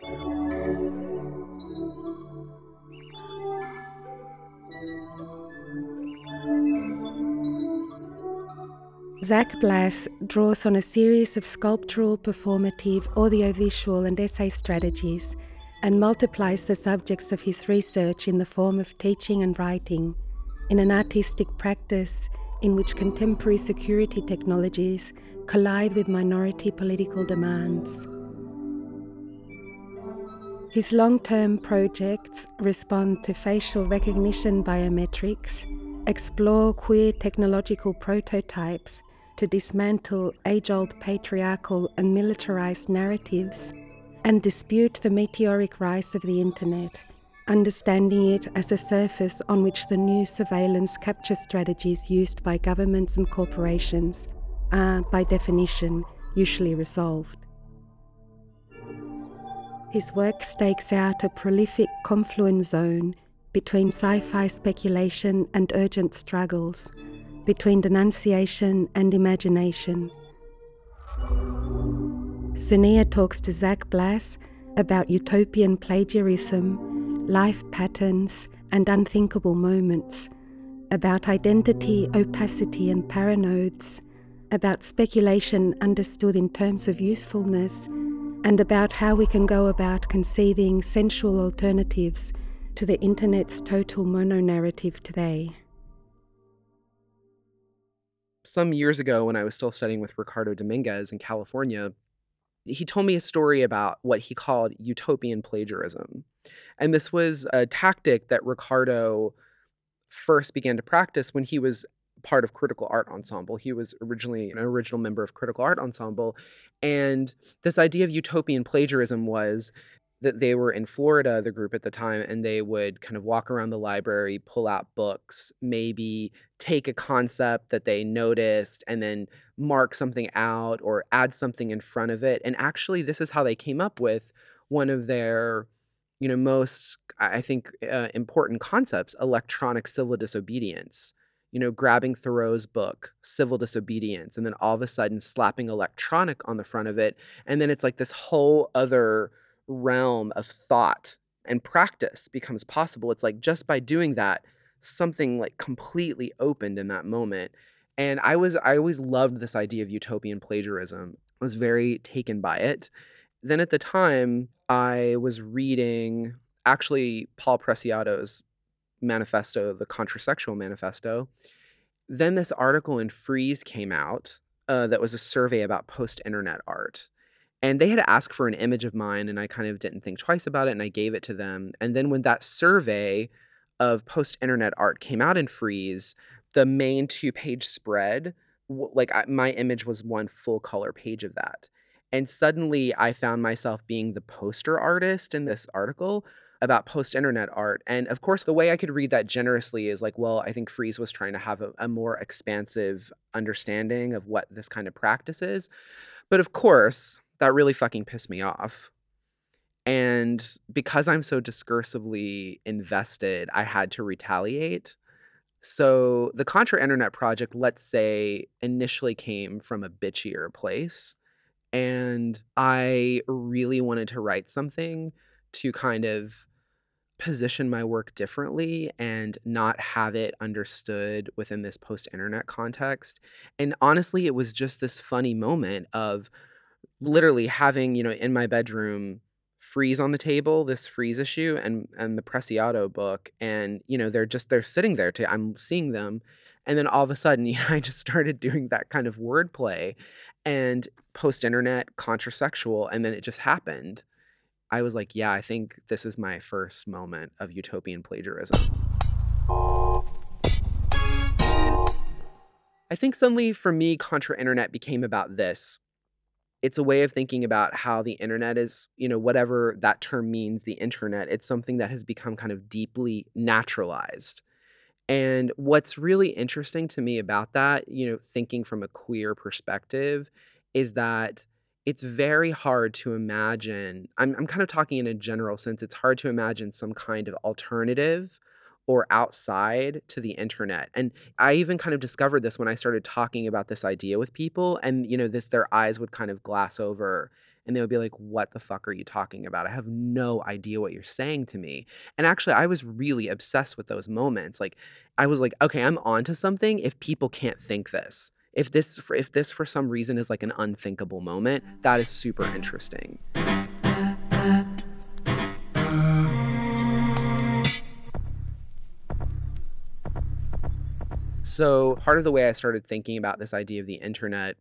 Zach Blas draws on a series of sculptural, performative, audiovisual, and essay strategies and multiplies the subjects of his research in the form of teaching and writing in an artistic practice in which contemporary security technologies collide with minority political demands. His long term projects respond to facial recognition biometrics, explore queer technological prototypes to dismantle age old patriarchal and militarized narratives and dispute the meteoric rise of the Internet, understanding it as a surface on which the new surveillance capture strategies used by governments and corporations are, by definition, usually resolved. His work stakes out a prolific confluence zone between sci fi speculation and urgent struggles between denunciation and imagination. Sonia talks to Zach Blas about utopian plagiarism, life patterns, and unthinkable moments, about identity, opacity, and paranodes, about speculation understood in terms of usefulness, and about how we can go about conceiving sensual alternatives to the internet's total mononarrative today some years ago when I was still studying with Ricardo Dominguez in California, he told me a story about what he called utopian plagiarism. And this was a tactic that Ricardo first began to practice when he was part of Critical Art Ensemble. He was originally an original member of Critical Art Ensemble. And this idea of utopian plagiarism was that they were in Florida, the group at the time, and they would kind of walk around the library, pull out books, maybe take a concept that they noticed and then mark something out or add something in front of it. And actually, this is how they came up with one of their you know most i think uh, important concepts electronic civil disobedience you know grabbing thoreau's book civil disobedience and then all of a sudden slapping electronic on the front of it and then it's like this whole other realm of thought and practice becomes possible. It's like just by doing that, something like completely opened in that moment. And I was I always loved this idea of utopian plagiarism. I was very taken by it. Then at the time, I was reading actually Paul Preciado's manifesto, the Contrasexual Manifesto. Then this article in Frieze came out uh, that was a survey about post internet art. And they had asked for an image of mine, and I kind of didn't think twice about it, and I gave it to them. And then when that survey of post internet art came out in Frieze, the main two page spread, like I, my image was one full color page of that. And suddenly I found myself being the poster artist in this article about post internet art. And of course, the way I could read that generously is like, well, I think Frieze was trying to have a, a more expansive understanding of what this kind of practice is. But of course, that really fucking pissed me off. And because I'm so discursively invested, I had to retaliate. So the Contra Internet project, let's say, initially came from a bitchier place. And I really wanted to write something to kind of position my work differently and not have it understood within this post internet context. And honestly, it was just this funny moment of literally having, you know, in my bedroom frieze on the table, this frieze issue and and the Preciado book and you know, they're just they're sitting there to I'm seeing them and then all of a sudden, you know, I just started doing that kind of wordplay and post internet contrasexual and then it just happened. I was like, yeah, I think this is my first moment of utopian plagiarism. I think suddenly for me, Contra Internet became about this it's a way of thinking about how the internet is, you know, whatever that term means, the internet, it's something that has become kind of deeply naturalized. And what's really interesting to me about that, you know, thinking from a queer perspective, is that it's very hard to imagine. I'm, I'm kind of talking in a general sense, it's hard to imagine some kind of alternative or outside to the internet. And I even kind of discovered this when I started talking about this idea with people and you know this their eyes would kind of glass over and they would be like, What the fuck are you talking about? I have no idea what you're saying to me. And actually, I was really obsessed with those moments. Like, I was like, Okay, I'm onto something if people can't think this. If this, if this for some reason is like an unthinkable moment, that is super interesting. So, part of the way I started thinking about this idea of the internet,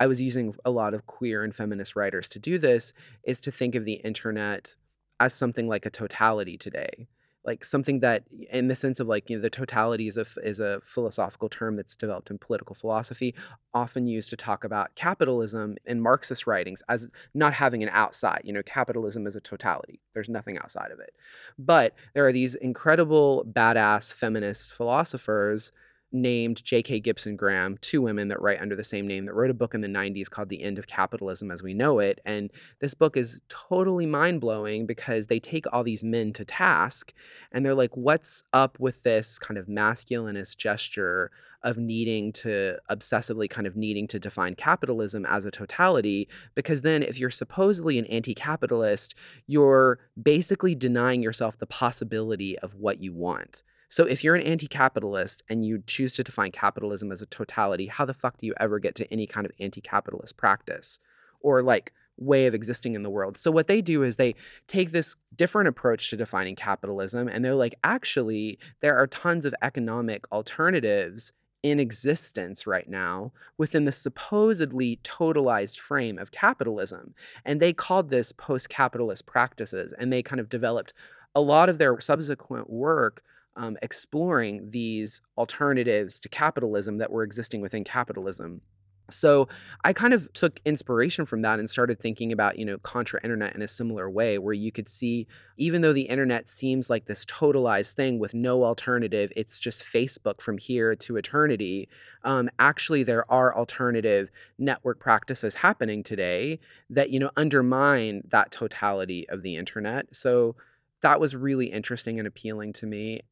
I was using a lot of queer and feminist writers to do this, is to think of the internet as something like a totality today. Like something that, in the sense of like, you know, the totality is a, is a philosophical term that's developed in political philosophy, often used to talk about capitalism in Marxist writings as not having an outside. You know, capitalism is a totality, there's nothing outside of it. But there are these incredible, badass feminist philosophers named J.K. Gibson Graham, two women that write under the same name, that wrote a book in the 90s called The End of Capitalism as We Know It. And this book is totally mind blowing because they take all these men to task and they're like, what's up with this kind of masculinist gesture of needing to obsessively kind of needing to define capitalism as a totality? Because then if you're supposedly an anti capitalist, you're basically denying yourself the possibility of what you want. So if you're an anti-capitalist and you choose to define capitalism as a totality, how the fuck do you ever get to any kind of anti-capitalist practice or like way of existing in the world? So what they do is they take this different approach to defining capitalism and they're like actually there are tons of economic alternatives in existence right now within the supposedly totalized frame of capitalism. And they called this post capitalist practices. And they kind of developed a lot of their subsequent work um, exploring these alternatives to capitalism that were existing within capitalism. So I kind of took inspiration from that and started thinking about, you know, contra internet in a similar way where you could see even though the internet seems like this totalized thing with no alternative, it's just Facebook from here to eternity. Um, actually, there are alternative network practices happening today that, you know, undermine that totality of the internet. So that was really interesting and appealing to me.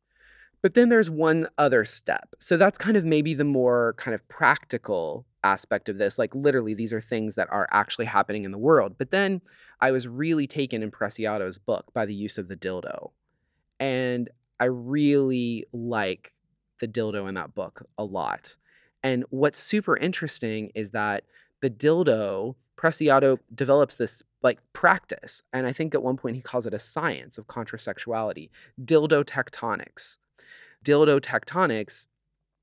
But then there's one other step. So that's kind of maybe the more kind of practical aspect of this. Like literally, these are things that are actually happening in the world. But then I was really taken in Preciado's book by the use of the dildo. And I really like the dildo in that book a lot. And what's super interesting is that the dildo, Preciado develops this like practice. And I think at one point he calls it a science of contrasexuality, dildo tectonics dildo tectonics,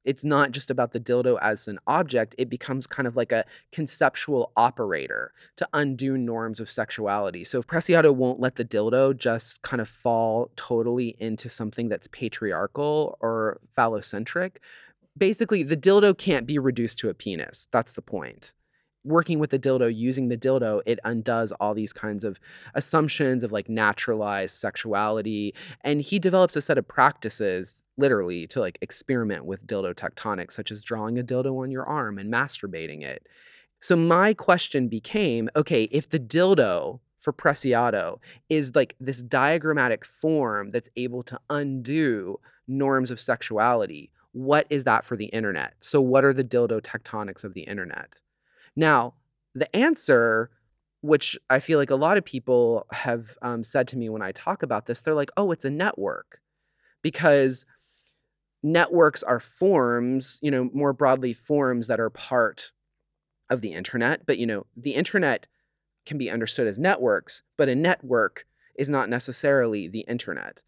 it's not just about the dildo as an object, it becomes kind of like a conceptual operator to undo norms of sexuality. So Preciado won't let the dildo just kind of fall totally into something that's patriarchal or phallocentric. Basically, the dildo can't be reduced to a penis. That's the point working with the dildo, using the dildo, it undoes all these kinds of assumptions of like naturalized sexuality. And he develops a set of practices, literally, to like experiment with dildo tectonics, such as drawing a dildo on your arm and masturbating it. So my question became okay, if the dildo for Preciado is like this diagrammatic form that's able to undo norms of sexuality, what is that for the internet? So, what are the dildo tectonics of the internet? Now, the answer, which I feel like a lot of people have um, said to me when I talk about this, they're like, oh, it's a network. Because networks are forms, you know, more broadly, forms that are part of the internet. But, you know, the internet can be understood as networks, but a network is not necessarily the internet.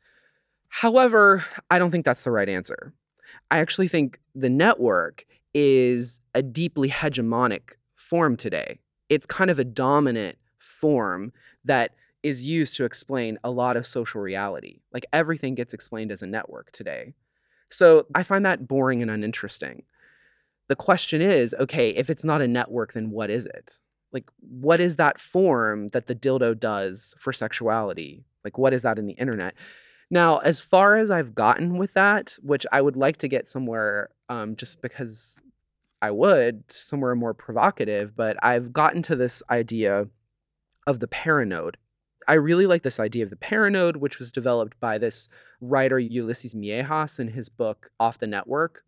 However, I don't think that's the right answer. I actually think the network is a deeply hegemonic form today. It's kind of a dominant form that is used to explain a lot of social reality. Like everything gets explained as a network today. So I find that boring and uninteresting. The question is okay, if it's not a network, then what is it? Like, what is that form that the dildo does for sexuality? Like, what is that in the internet? Now, as far as I've gotten with that, which I would like to get somewhere um, just because I would somewhere more provocative, but I've gotten to this idea of the paranode. I really like this idea of the paranode, which was developed by this writer Ulises Mejias in his book Off the Network.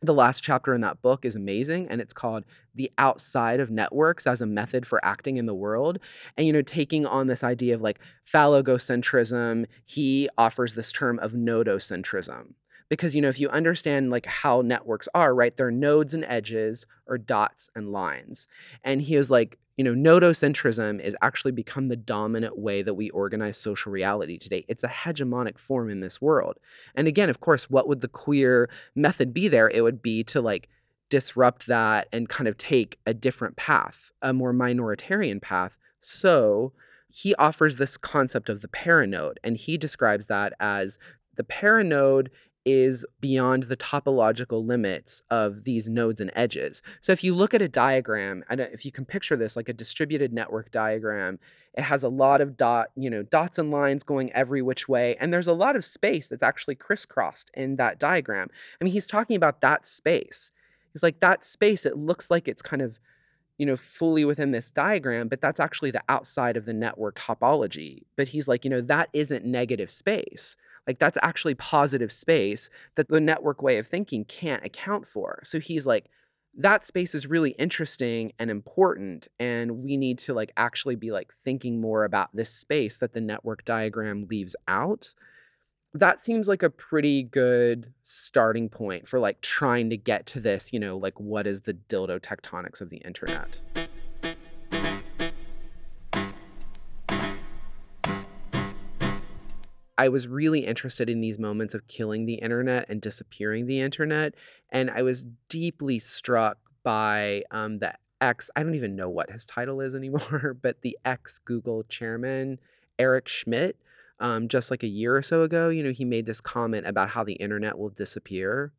the last chapter in that book is amazing and it's called the outside of networks as a method for acting in the world and you know taking on this idea of like phallogocentrism he offers this term of nodocentrism because you know if you understand like how networks are right they're nodes and edges or dots and lines. And he is like you know nodocentrism is actually become the dominant way that we organize social reality today. It's a hegemonic form in this world. And again of course what would the queer method be there? It would be to like disrupt that and kind of take a different path a more minoritarian path. So he offers this concept of the paranode and he describes that as the paranode is beyond the topological limits of these nodes and edges. So if you look at a diagram, and if you can picture this like a distributed network diagram, it has a lot of dot, you know, dots and lines going every which way, and there's a lot of space that's actually crisscrossed in that diagram. I mean, he's talking about that space. He's like that space. It looks like it's kind of you know, fully within this diagram, but that's actually the outside of the network topology. But he's like, you know, that isn't negative space. Like that's actually positive space that the network way of thinking can't account for. So he's like, that space is really interesting and important and we need to like actually be like thinking more about this space that the network diagram leaves out that seems like a pretty good starting point for like trying to get to this you know like what is the dildo tectonics of the internet I was really interested in these moments of killing the internet and disappearing the internet. And I was deeply struck by um, the ex, I don't even know what his title is anymore, but the ex Google chairman, Eric Schmidt. Um, just like a year or so ago, you know, he made this comment about how the internet will disappear.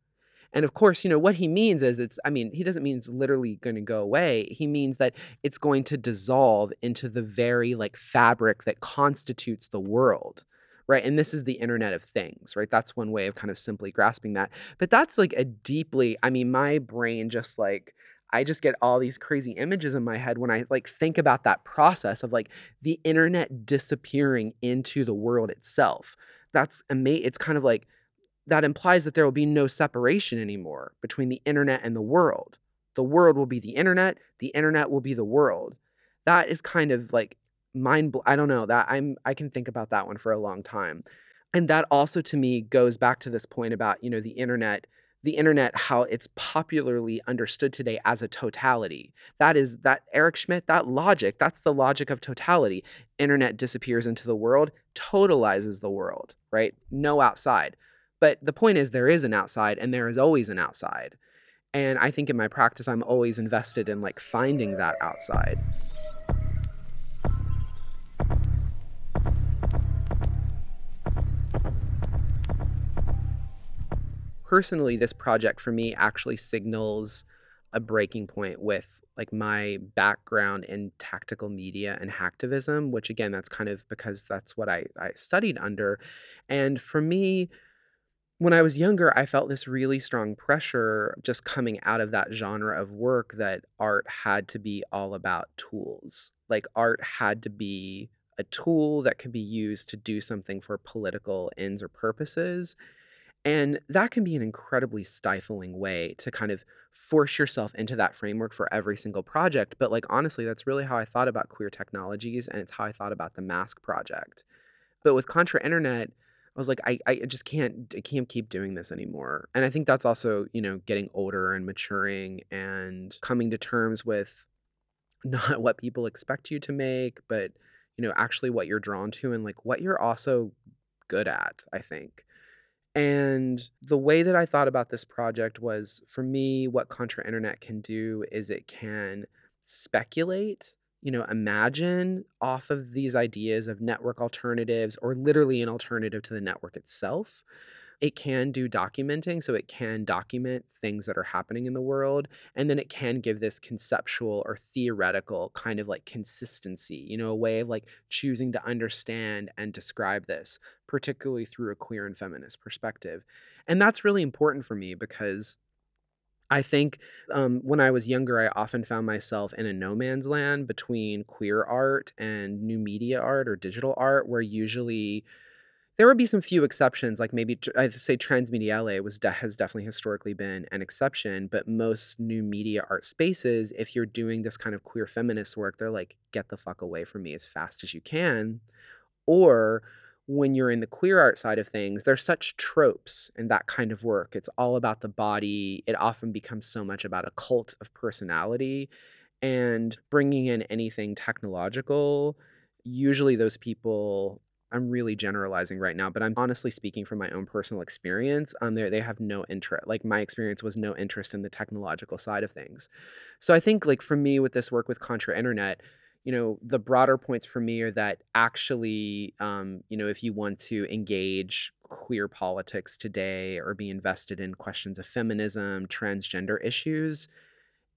And of course, you know, what he means is it's, I mean, he doesn't mean it's literally going to go away. He means that it's going to dissolve into the very like fabric that constitutes the world right? And this is the Internet of Things, right? That's one way of kind of simply grasping that. But that's like a deeply, I mean, my brain just like, I just get all these crazy images in my head when I like think about that process of like the internet disappearing into the world itself. That's amazing. It's kind of like that implies that there will be no separation anymore between the internet and the world. The world will be the internet, the internet will be the world. That is kind of like mind bl- I don't know that I'm I can think about that one for a long time. And that also to me goes back to this point about, you know, the internet the internet how it's popularly understood today as a totality. That is that eric schmidt that logic that's the logic of totality. Internet disappears into the world totalizes the world right? No outside. But the point is there is an outside and there is always an outside. And i think in my practice i'm always invested in like finding that outside personally, this project for me actually signals a breaking point with like my background in tactical media and hacktivism, which again, that's kind of because that's what I, I studied under. And for me, when I was younger, I felt this really strong pressure just coming out of that genre of work that art had to be all about tools. Like art had to be a tool that could be used to do something for political ends or purposes. And that can be an incredibly stifling way to kind of force yourself into that framework for every single project. But like honestly, that's really how I thought about queer technologies and it's how I thought about the mask project. But with Contra Internet, I was like, I, I just can't I can't keep doing this anymore. And I think that's also, you know, getting older and maturing and coming to terms with not what people expect you to make, but you know, actually what you're drawn to and like what you're also good at, I think. And the way that I thought about this project was for me, what Contra Internet can do is it can speculate, you know, imagine off of these ideas of network alternatives or literally an alternative to the network itself it can do documenting, so it can document things that are happening in the world, and then it can give this conceptual or theoretical kind of like consistency, you know, a way of like choosing to understand and describe this, particularly through a queer and feminist perspective. And that's really important for me because I think um, when I was younger, I often found myself in a no man's land between queer art and new media art or digital art, where usually There would be some few exceptions, like maybe I'd say Transmediale was de- has definitely historically been an exception, but most new media art spaces, if you're doing this kind of queer feminist work, they're like, get the fuck away from me as fast as you can. Or when you're in the queer art side of things, there's such tropes in that kind of work. It's all about the body. It often becomes so much about a cult of personality and bringing in anything technological. Usually, those people I'm really generalizing right now, but I'm honestly speaking from my own personal experience. Um, they they have no interest. Like my experience was no interest in the technological side of things. So I think like for me with this work with Contra Internet, you know, the broader points for me are that actually, um, you know, if you want to engage queer politics today or be invested in questions of feminism, transgender issues,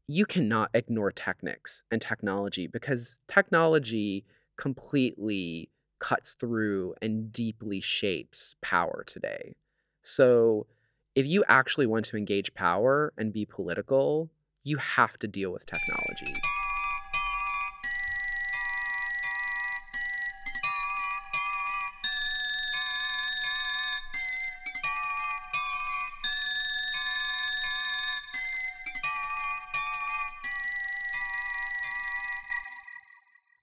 you cannot ignore technics and technology because technology completely cuts through and deeply shapes power today. So, if you actually want to engage power and be political, you have to deal with technology.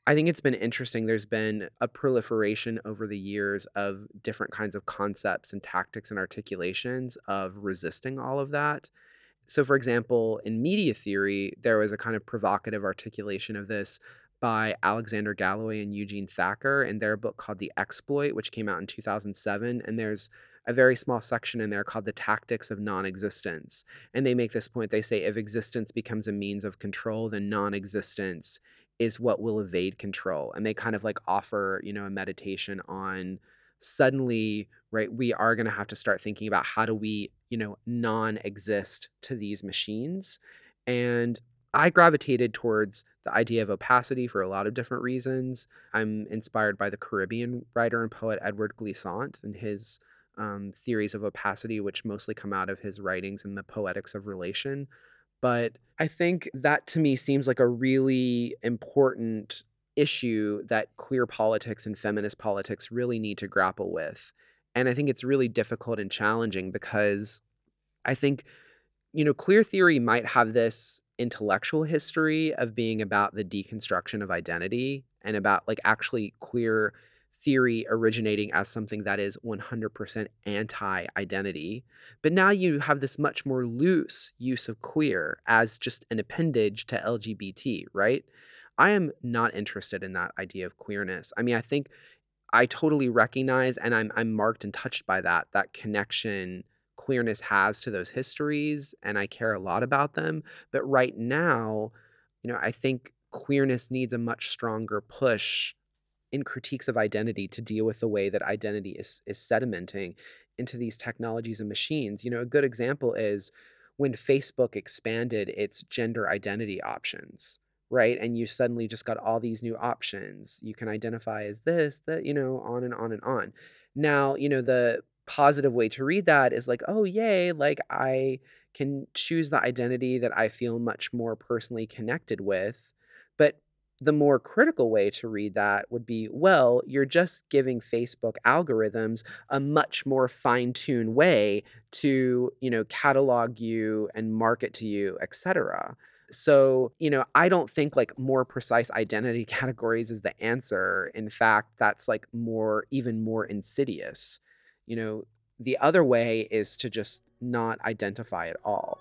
I think it's been interesting. There's been a proliferation over the years of different kinds of concepts and tactics and articulations of resisting all of that. So, for example, in media theory, there was a kind of provocative articulation of this by Alexander Galloway and Eugene Thacker in their book called The Exploit, which came out in 2007. And there's a very small section in there called The Tactics of Non Existence. And they make this point they say if existence becomes a means of control, then non existence is what will evade control and they kind of like offer you know a meditation on suddenly right we are going to have to start thinking about how do we you know non-exist to these machines and i gravitated towards the idea of opacity for a lot of different reasons. I'm inspired by the caribbean writer and poet edward glissant and his um, theories of opacity which mostly come out of his writings in the poetics of relation but I think that to me seems like a really important issue that queer politics and feminist politics really need to grapple with. And I think it's really difficult and challenging because I think, you know, queer theory might have this intellectual history of being about the deconstruction of identity and about like actually queer theory originating as something that is 100% anti identity. But now you have this much more loose use of queer as just an appendage to LGBT, right? I am not interested in that idea of queerness. I mean, I think I totally recognize and I'm I'm marked and touched by that that connection queerness has to those histories and I care a lot about them, but right now, you know, I think queerness needs a much stronger push in critiques of identity to deal with the way that identity is is sedimenting into these technologies and machines. You know, a good example is when Facebook expanded its gender identity options, right? And you suddenly just got all these new options. You can identify as this, that, you know, on and on and on. Now, you know, the positive way to read that is like, oh, yay, like I can choose the identity that I feel much more personally connected with. The more critical way to read that would be well, you're just giving Facebook algorithms a much more fine-tuned way to, you know, catalog you and market to you, etc. So, you know, I don't think like more precise identity categories is the answer. In fact, that's like more, even more insidious. You know, the other way is to just not identify at all.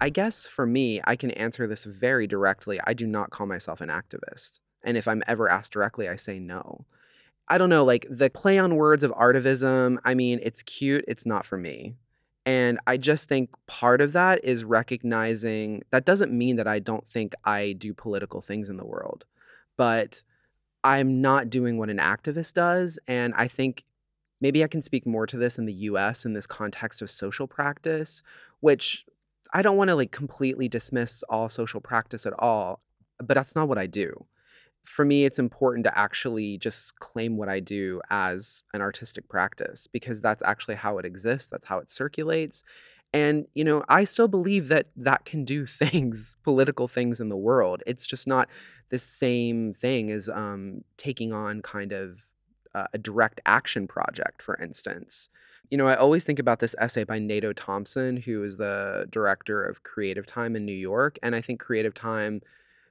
I guess for me, I can answer this very directly. I do not call myself an activist. And if I'm ever asked directly, I say no. I don't know, like the play on words of artivism, I mean, it's cute, it's not for me. And I just think part of that is recognizing that doesn't mean that I don't think I do political things in the world, but I'm not doing what an activist does. And I think maybe I can speak more to this in the US in this context of social practice, which I don't want to like completely dismiss all social practice at all, but that's not what I do. For me, it's important to actually just claim what I do as an artistic practice because that's actually how it exists, that's how it circulates. And, you know, I still believe that that can do things, political things in the world. It's just not the same thing as um, taking on kind of uh, a direct action project, for instance. You know, I always think about this essay by Nato Thompson, who is the director of Creative Time in New York. And I think Creative Time,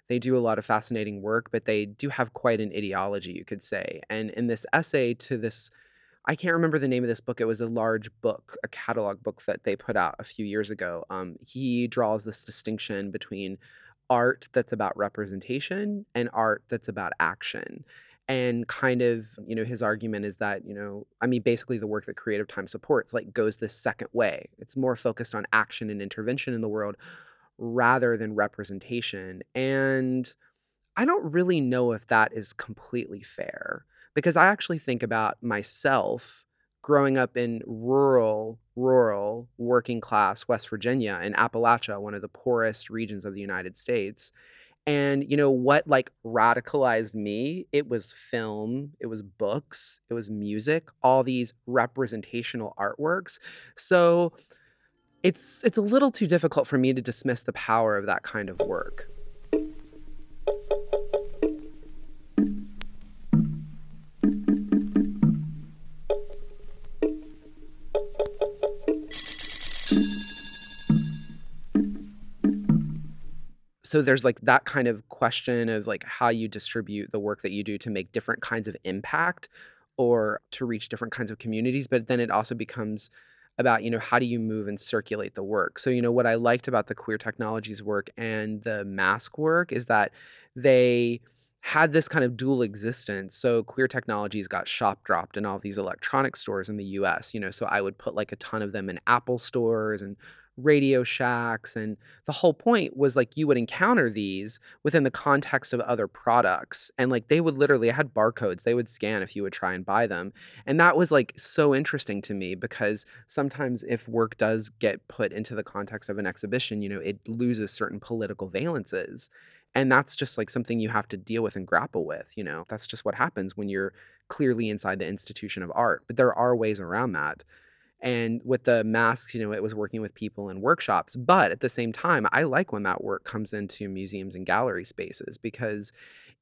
they do a lot of fascinating work, but they do have quite an ideology, you could say. And in this essay to this I can't remember the name of this book. It was a large book, a catalog book that they put out a few years ago. Um, he draws this distinction between art that's about representation and art that's about action. And kind of, you know, his argument is that, you know, I mean, basically the work that Creative Time supports like goes this second way. It's more focused on action and intervention in the world rather than representation. And I don't really know if that is completely fair because I actually think about myself growing up in rural, rural, working class West Virginia in Appalachia, one of the poorest regions of the United States. And you know what like radicalized me? It was film, it was books, it was music, all these representational artworks. So it's it's a little too difficult for me to dismiss the power of that kind of work. So there's like that kind of question of like how you distribute the work that you do to make different kinds of impact or to reach different kinds of communities but then it also becomes about you know how do you move and circulate the work? So you know what i liked about the queer technologies work and the mask work is that they had this kind of dual existence. So queer technologies got shop dropped in all these electronic stores in the us you know so i would put like a ton of them in apple stores and Radio Shacks. And the whole point was like you would encounter these within the context of other products. And like they would literally, I had barcodes they would scan if you would try and buy them. And that was like so interesting to me because sometimes if work does get put into the context of an exhibition, you know, it loses certain political valences. And that's just like something you have to deal with and grapple with, you know. That's just what happens when you're clearly inside the institution of art. But there are ways around that. And with the masks, you know, it was working with people in workshops. But at the same time, I like when that work comes into museums and gallery spaces because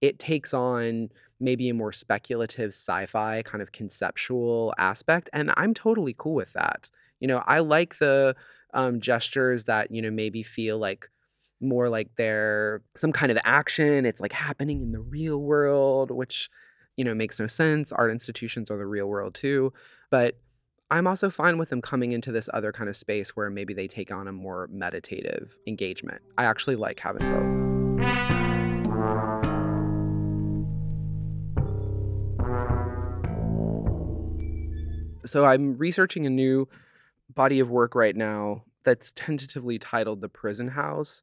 it takes on maybe a more speculative sci-fi kind of conceptual aspect. And I'm totally cool with that. You know, I like the um, gestures that, you know, maybe feel like more like they're some kind of action. It's like happening in the real world, which, you know, makes no sense. Art institutions are the real world too. But I'm also fine with them coming into this other kind of space where maybe they take on a more meditative engagement. I actually like having both. So I'm researching a new body of work right now that's tentatively titled The Prison House.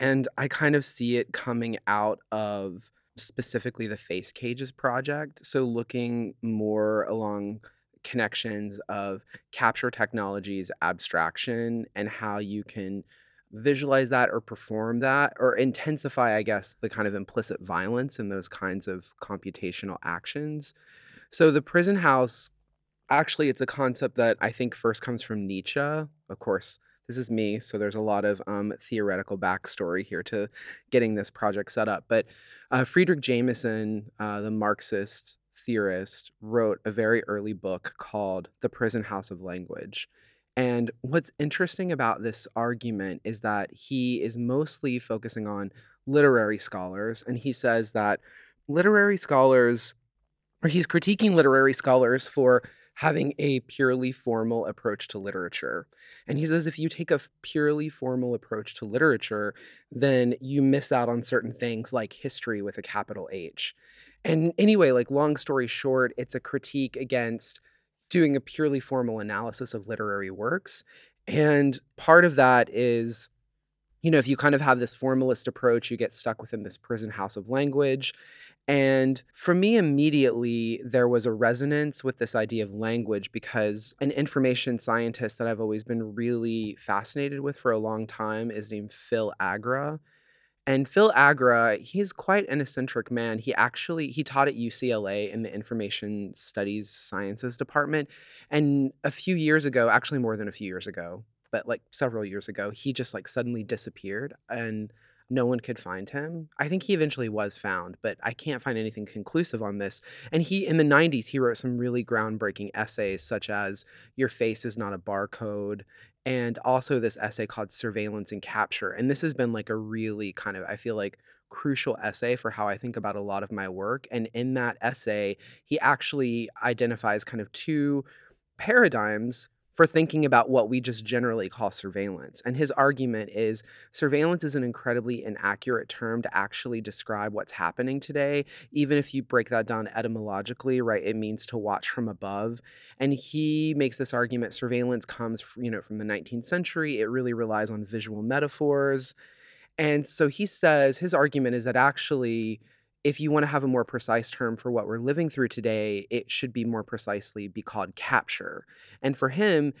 And I kind of see it coming out of specifically the Face Cages project. So looking more along connections of capture technologies, abstraction, and how you can visualize that or perform that or intensify, I guess, the kind of implicit violence in those kinds of computational actions. So the prison house, actually, it's a concept that I think first comes from Nietzsche. Of course, this is me, so there's a lot of um, theoretical backstory here to getting this project set up. But uh, Fredric Jameson, uh, the Marxist theorist, wrote a very early book called The Prison House of Language. And what's interesting about this argument is that he is mostly focusing on literary scholars. And he says that literary scholars, or he's critiquing literary scholars for having a purely formal approach to literature. And he says if you take a purely formal approach to literature, then you miss out on certain things like history with a capital H. And anyway, like long story short, it's a critique against doing a purely formal analysis of literary works. And part of that is, you know, if you kind of have this formalist approach, you get stuck within this prison house of language. And for me, immediately, there was a resonance with this idea of language because an information scientist that I've always been really fascinated with for a long time is named Phil Agre. And Phil Agre, he's quite an eccentric man. He actually he taught at UCLA in the Information Studies Sciences department. And a few years ago, actually more than a few years ago, but like several years ago, he just like suddenly disappeared and no one could find him. I think he eventually was found, but I can't find anything conclusive on this. And he, in the 90s, he wrote some really groundbreaking essays, such as Your Face is Not a Barcode, and also this essay called Surveillance and Capture. And this has been like a really kind of, I feel like, crucial essay for how I think about a lot of my work. And in that essay, he actually identifies kind of two paradigms for thinking about what we just generally call surveillance. And his argument is surveillance is an incredibly inaccurate term to actually describe what's happening today. Even if you break that down etymologically, right, it means to watch from above. And he makes this argument surveillance comes, you know, from the 19th century. It really relies on visual metaphors. And so he says his argument is that actually if you want to have a more precise term for what we're living through today, it should be more precisely be called capture. And for him,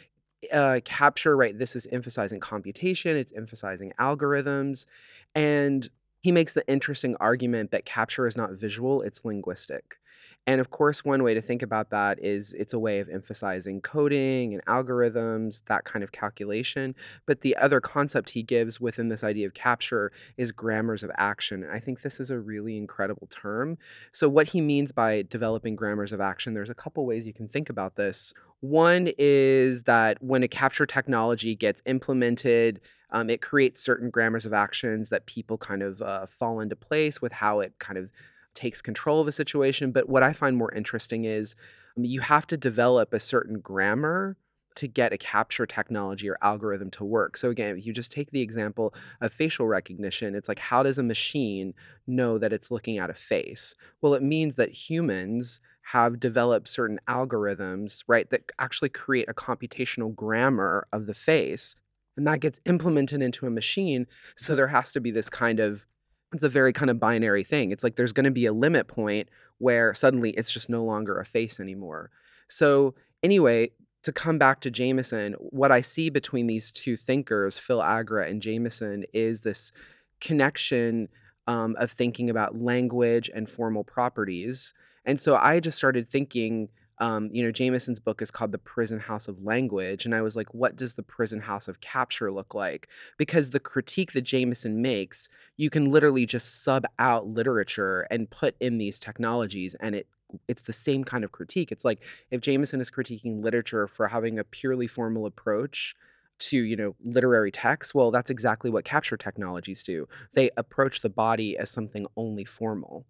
uh, capture, right, this is emphasizing computation, it's emphasizing algorithms. And he makes the interesting argument that capture is not visual, it's linguistic. And of course, one way to think about that is it's a way of emphasizing coding and algorithms, that kind of calculation. But the other concept he gives within this idea of capture is grammars of action. I think this is a really incredible term. So, what he means by developing grammars of action, there's a couple ways you can think about this. One is that when a capture technology gets implemented, um, it creates certain grammars of actions that people kind of uh, fall into place with how it kind of takes control of a situation. But what I find more interesting is um, you have to develop a certain grammar to get a capture technology or algorithm to work. So again, if you just take the example of facial recognition, it's like how does a machine know that it's looking at a face? Well, it means that humans have developed certain algorithms, right, that actually create a computational grammar of the face. And that gets implemented into a machine. So there has to be this kind of it's a very kind of binary thing. It's like there's going to be a limit point where suddenly it's just no longer a face anymore. So, anyway, to come back to Jameson, what I see between these two thinkers, Phil Agre and Jameson, is this connection um, of thinking about language and formal properties. And so I just started thinking um, you know, Jameson's book is called The Prison House of Language. And I was like, what does the prison house of capture look like? Because the critique that Jameson makes, you can literally just sub out literature and put in these technologies and it it's the same kind of critique. It's like if Jameson is critiquing literature for having a purely formal approach to, you know, literary text, well, that's exactly what capture technologies do. They approach the body as something only formal.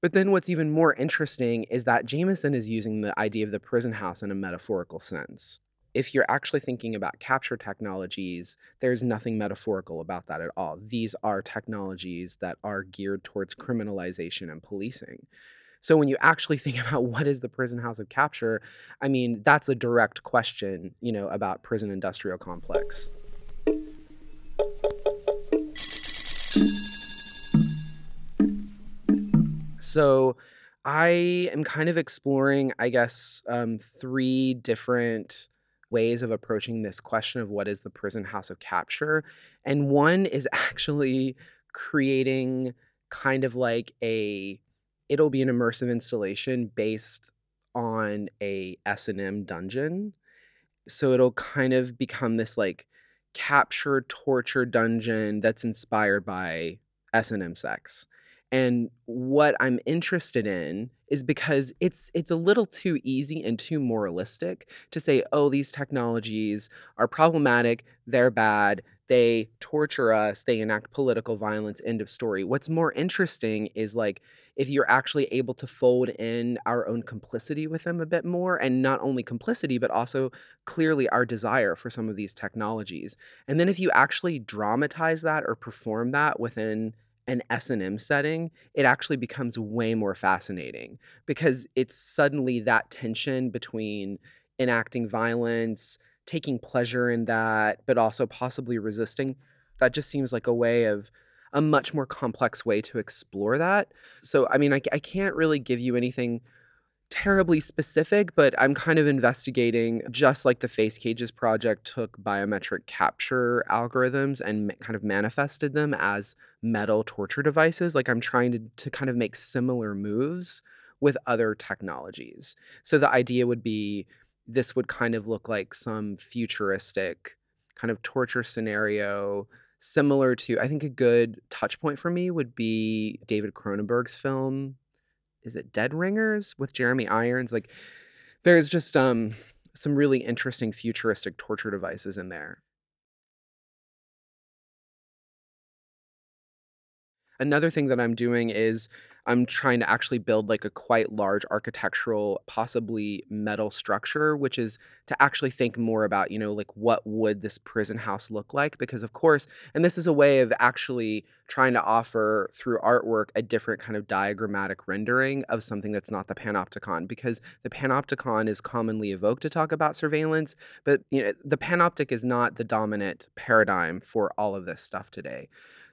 But then what's even more interesting is that Jameson is using the idea of the prison house in a metaphorical sense. If you're actually thinking about capture technologies, there's nothing metaphorical about that at all. These are technologies that are geared towards criminalization and policing. So when you actually think about what is the prison house of capture, I mean, that's a direct question, you know, about prison industrial complex. So I am kind of exploring, I guess, um, three different ways of approaching this question of what is the prison house of capture. And one is actually creating kind of like a it'll be an immersive installation based on a S&M dungeon. So it'll kind of become this like capture torture dungeon that's inspired by S&M sex. And what I'm interested in is because it's it's a little too easy and too moralistic to say, "Oh, these technologies are problematic, they're bad, they torture us, they enact political violence, end of story." What's more interesting is like if you're actually able to fold in our own complicity with them a bit more and not only complicity but also clearly our desire for some of these technologies. And then if you actually dramatize that or perform that within an S&M setting, it actually becomes way more fascinating because it's suddenly that tension between enacting violence, taking pleasure in that, but also possibly resisting. That just seems like a way of a much more complex way to explore that. So, I mean, I, I can't really give you anything terribly specific, but I'm kind of investigating just like the Face Cages project took biometric capture algorithms and kind of manifested them as metal torture devices. Like I'm trying to, to kind of make similar moves with other technologies. So the idea would be this would kind of look like some futuristic kind of torture scenario similar to I think a good touch point for me would be David Cronenberg's film is it Dead Ringers with Jeremy Irons? Like there's just um some really interesting futuristic torture devices in there. Another thing that I'm doing is I'm trying to actually build like a quite large architectural, possibly metal structure, which is to actually think more about, you know, like what would this prison house look like? Because, of course, and this is a way of actually trying to offer through artwork a different kind of diagrammatic rendering of something that's not the panopticon. Because the panopticon is commonly evoked to talk about surveillance, but you know, the panoptic is not the dominant paradigm for all of this stuff today.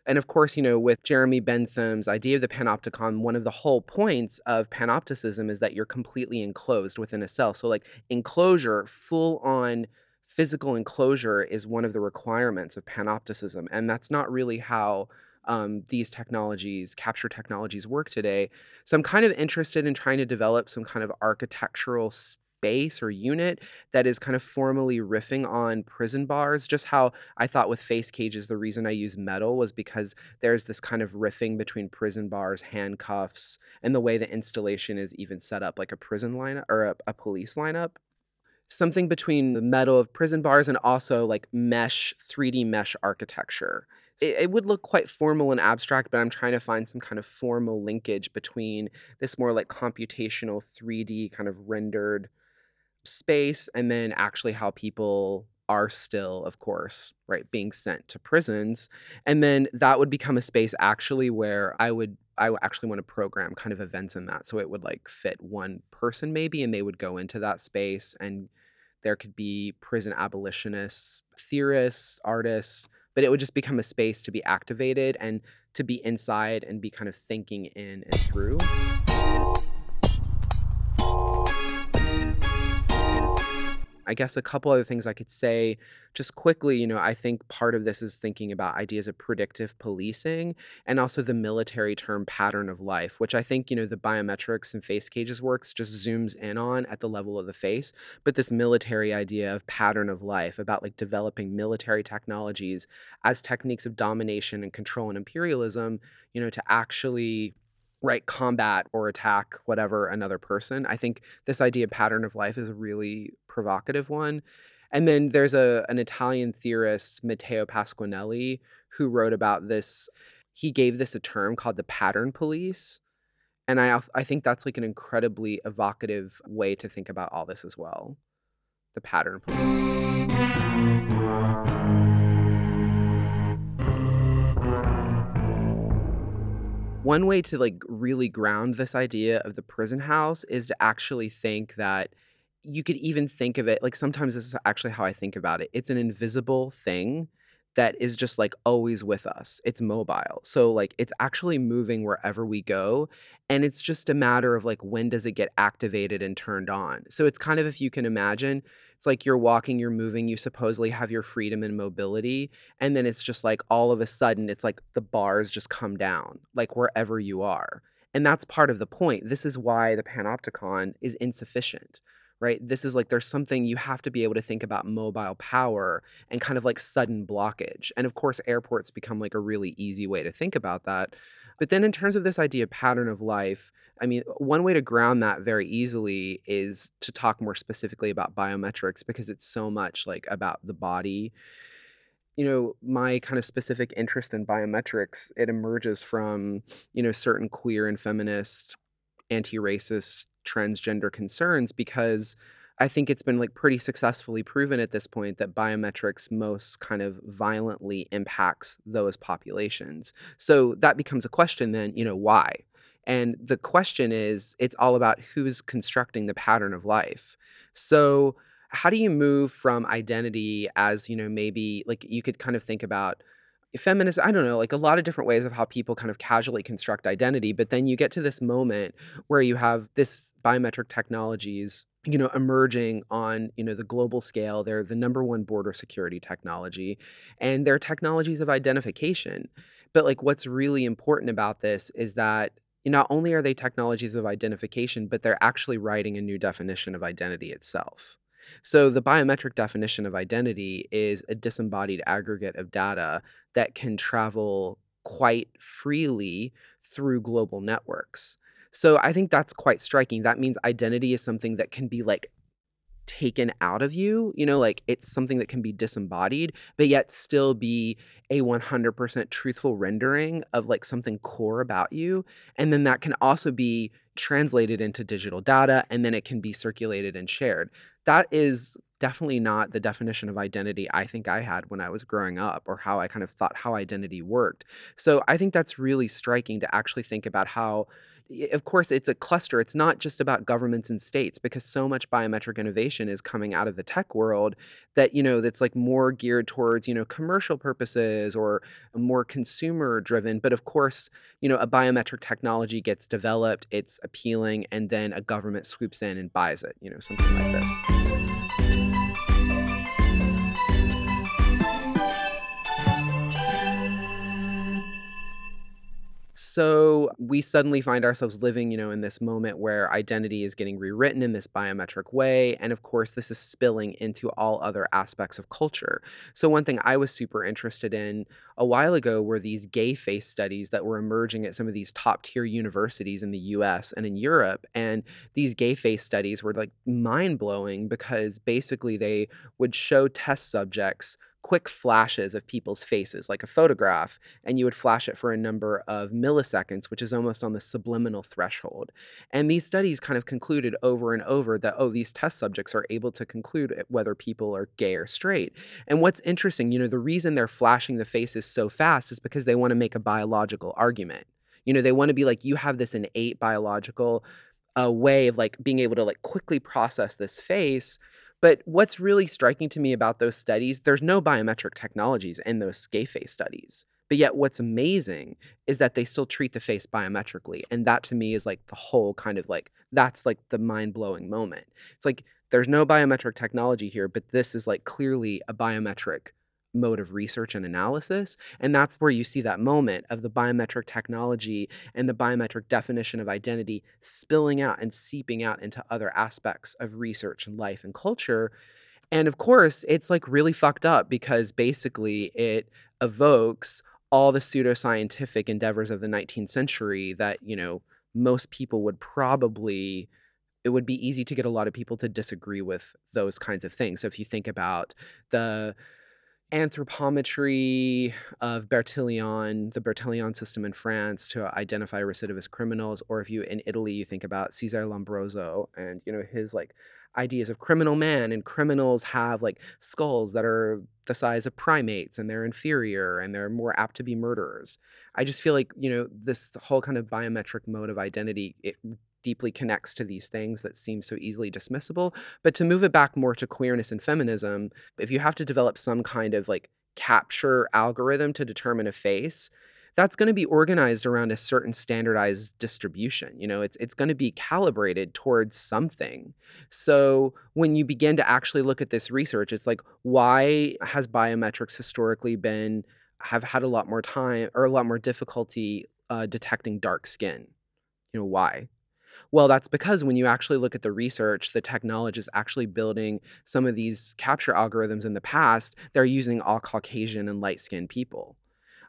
And of course, you know, with Jeremy Bentham's idea of the panopticon, one of the whole points of panopticism is that you're completely enclosed within a cell. So, like, enclosure, full on physical enclosure, is one of the requirements of panopticism. And that's not really how um, these technologies, capture technologies, work today. So, I'm kind of interested in trying to develop some kind of architectural space or unit that is kind of formally riffing on prison bars. Just how I thought with face cages, the reason I use metal was because there's this kind of riffing between prison bars, handcuffs, and the way the installation is even set up, like a prison lineup or a, a police lineup something between the metal of prison bars and also like mesh 3d mesh architecture it, it, would look quite formal and abstract but i'm trying to find some kind of formal linkage between this more like computational 3d kind of rendered space and then actually how people are still of course right being sent to prisons and then that would become a space actually where i would i actually want to program kind of events in that so it would like fit one person maybe and they would go into that space and there could be prison abolitionists theorists artists but it would just become a space to be activated and to be inside and be kind of thinking in and through I guess a couple other things I could say just quickly, you know, I think part of this is thinking about ideas of predictive policing and also the military term pattern of life, which I think, you know, the biometrics and face cages works just zooms in on at the level of the face. But this military idea of pattern of life, about like developing military technologies as techniques of domination and control and imperialism, you know, to actually right combat or attack whatever another person i think this idea of pattern of life is a really provocative one. And then there's a an italian theorist matteo pasquinelli who wrote about this he gave this a term called the pattern police. And i i think that's like an incredibly evocative way to think about all this as well the pattern police. One way to like really ground this idea of the prison house is to actually think that you could even think of it like sometimes this is actually how I think about it. It's an invisible thing that is just like always with us. It's mobile. So like it's actually moving wherever we go and it's just a matter of like when does it get activated and turned on. So it's kind of if you can imagine it's like you're walking, you're moving, you supposedly have your freedom and mobility. And then it's just like all of a sudden, it's like the bars just come down, like wherever you are. And that's part of the point. This is why the panopticon is insufficient, right? This is like there's something you have to be able to think about mobile power and kind of like sudden blockage. And of course, airports become like a really easy way to think about that. But then, in terms of this idea of pattern of life, I mean, one way to ground that very easily is to talk more specifically about biometrics because it's so much like about the body. You know, my kind of specific interest in biometrics, it emerges from, you know, certain queer and feminist, anti racist, transgender concerns because I think it's been like pretty successfully proven at this point that biometrics most kind of violently impacts those populations. So that becomes a question then, you know, why? And the question is it's all about who's constructing the pattern of life. So how do you move from identity as, you know, maybe like you could kind of think about feminist i don't know like a lot of different ways of how people kind of casually construct identity but then you get to this moment where you have this biometric technologies you know emerging on you know the global scale. They're the number one border security technology and they're technologies of identification. But like what's really important about this is that not only are they technologies of identification but they're actually writing a new definition of identity itself So, the biometric definition of identity is a disembodied aggregate of data that can travel quite freely through global networks. So, I think that's quite striking. That means identity is something that can be like taken out of you, you know, like it's something that can be disembodied, but yet still be a 100% truthful rendering of like something core about you. And then that can also be translated into digital data and then it can be circulated and shared. That is definitely not the definition of identity I think I had when I was growing up or how I kind of thought how identity worked. So I think that's really striking to actually think about how of course, it's a cluster. It's not just about governments and states because so much biometric innovation is coming out of the tech world that, you know, that's like more geared towards, you know, commercial purposes or more consumer driven. But of course, you know, a biometric technology gets developed, it's appealing, and then a government swoops in and buys it, you know, something like this. So we suddenly find ourselves living, you know, in this moment where identity is getting rewritten in this biometric way. And of course, this is spilling into all other aspects of culture. So, one thing I was super interested in a while ago were these gay face studies that were emerging at some of these top tier universities in the US and in Europe. And these gay face studies were like mind blowing because basically they would show test subjects quick flashes of people's faces, like a photograph, and you would flash it for a number of milliseconds, which is almost on the subliminal threshold. And these studies kind of concluded over and over that, oh, these test subjects are able to conclude whether people are gay or straight. And what's interesting, you know, the reason they're flashing the faces so fast is because they want to make a biological argument. You know, they want to be like, you have this innate biological uh, way of like being able to like quickly process this face but what's really striking to me about those studies, there's no biometric technologies in those face studies. But yet, what's amazing is that they still treat the face biometrically. And that to me is like the whole kind of like, that's like the mind blowing moment. It's like, there's no biometric technology here, but this is like clearly a biometric mode of research and analysis. And that's where you see that moment of the biometric technology and the biometric definition of identity spilling out and seeping out into other aspects of research and life and culture. And of course, it's like really fucked up because basically it evokes all the pseudoscientific endeavors of the 19th century that, you know, most people would probably it would be easy to get a lot of people to disagree with those kinds of things. So if you think about the anthropometry of Bertillon, the Bertillon system in France to identify recidivist criminals, or if you in Italy you think about Cesare Lombroso and you know his like ideas of criminal man and criminals have like skulls that are the size of primates and they're inferior and they're more apt to be murderers. I just feel like, you know, this whole kind of biometric mode of identity, it deeply connects to these things that seem so easily dismissible. But to move it back more to queerness and feminism, if you have to develop some kind of like capture algorithm to determine a face, that's going to be organized around a certain standardized distribution you know? It's it's going to be calibrated towards something. So when you begin to actually look at this research it's like why has biometrics historically been have had a lot more time or a lot more difficulty uh, detecting dark skin? You know why well, that's because when you actually look at the research, the technologists actually building some of these capture algorithms in the past, they're using all Caucasian and light skinned people.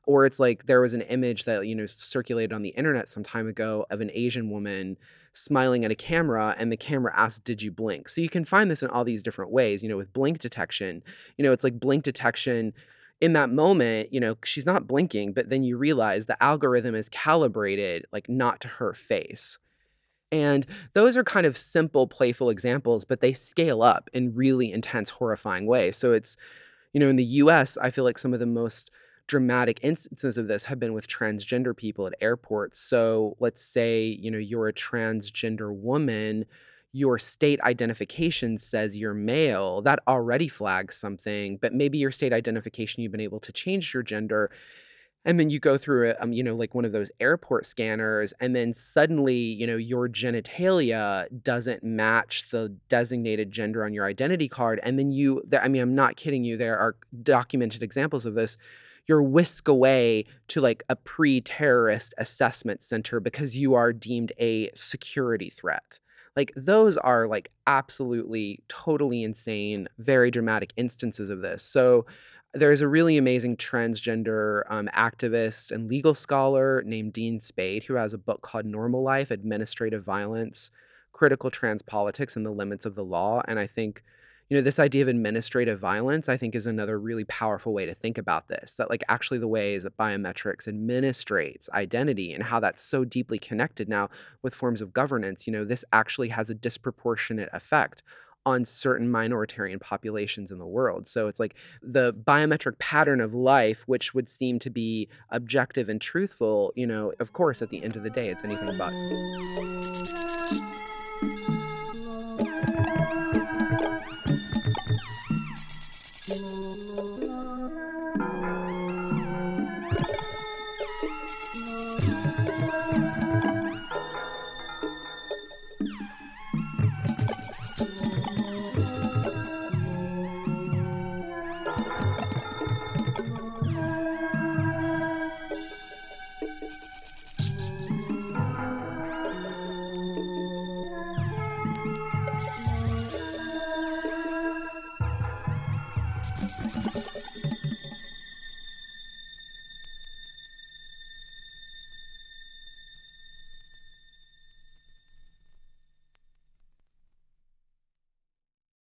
Or it's like there was an image that, you know, circulated on the internet some time ago of an Asian woman smiling at a camera and the camera asked, Did you blink? So you can find this in all these different ways, you know, with blink detection. You know, it's like blink detection in that moment, you know, she's not blinking, but then you realize the algorithm is calibrated like not to her face. And those are kind of simple, playful examples, but they scale up in really intense, horrifying ways. So it's, you know, in the US, I feel like some of the most dramatic instances of this have been with transgender people at airports. So let's say, you know, you're a transgender woman, your state identification says you're male. That already flags something, but maybe your state identification, you've been able to change your gender and then you go through it um, you know like one of those airport scanners and then suddenly you know your genitalia doesn't match the designated gender on your identity card and then you i mean i'm not kidding you there are documented examples of this you're whisked away to like a pre-terrorist assessment center because you are deemed a security threat Like, those are, like, absolutely, totally insane, very dramatic instances of this. So, there's a really amazing transgender, um, activist and legal scholar named Dean Spade who has a book called Normal Life: Administrative Violence, Critical Trans Politics, and the Limits of the Law, and I think, you know, this idea of administrative violence, I think, is another really powerful way to think about this, that, like, actually the ways that biometrics administrates identity and how that's so deeply connected. Now with forms of governance, you know, this actually has a disproportionate effect on certain minoritarian populations in the world. So it's like the biometric pattern of life, which would seem to be objective and truthful, you know, of course, at the end of the day, it's anything but.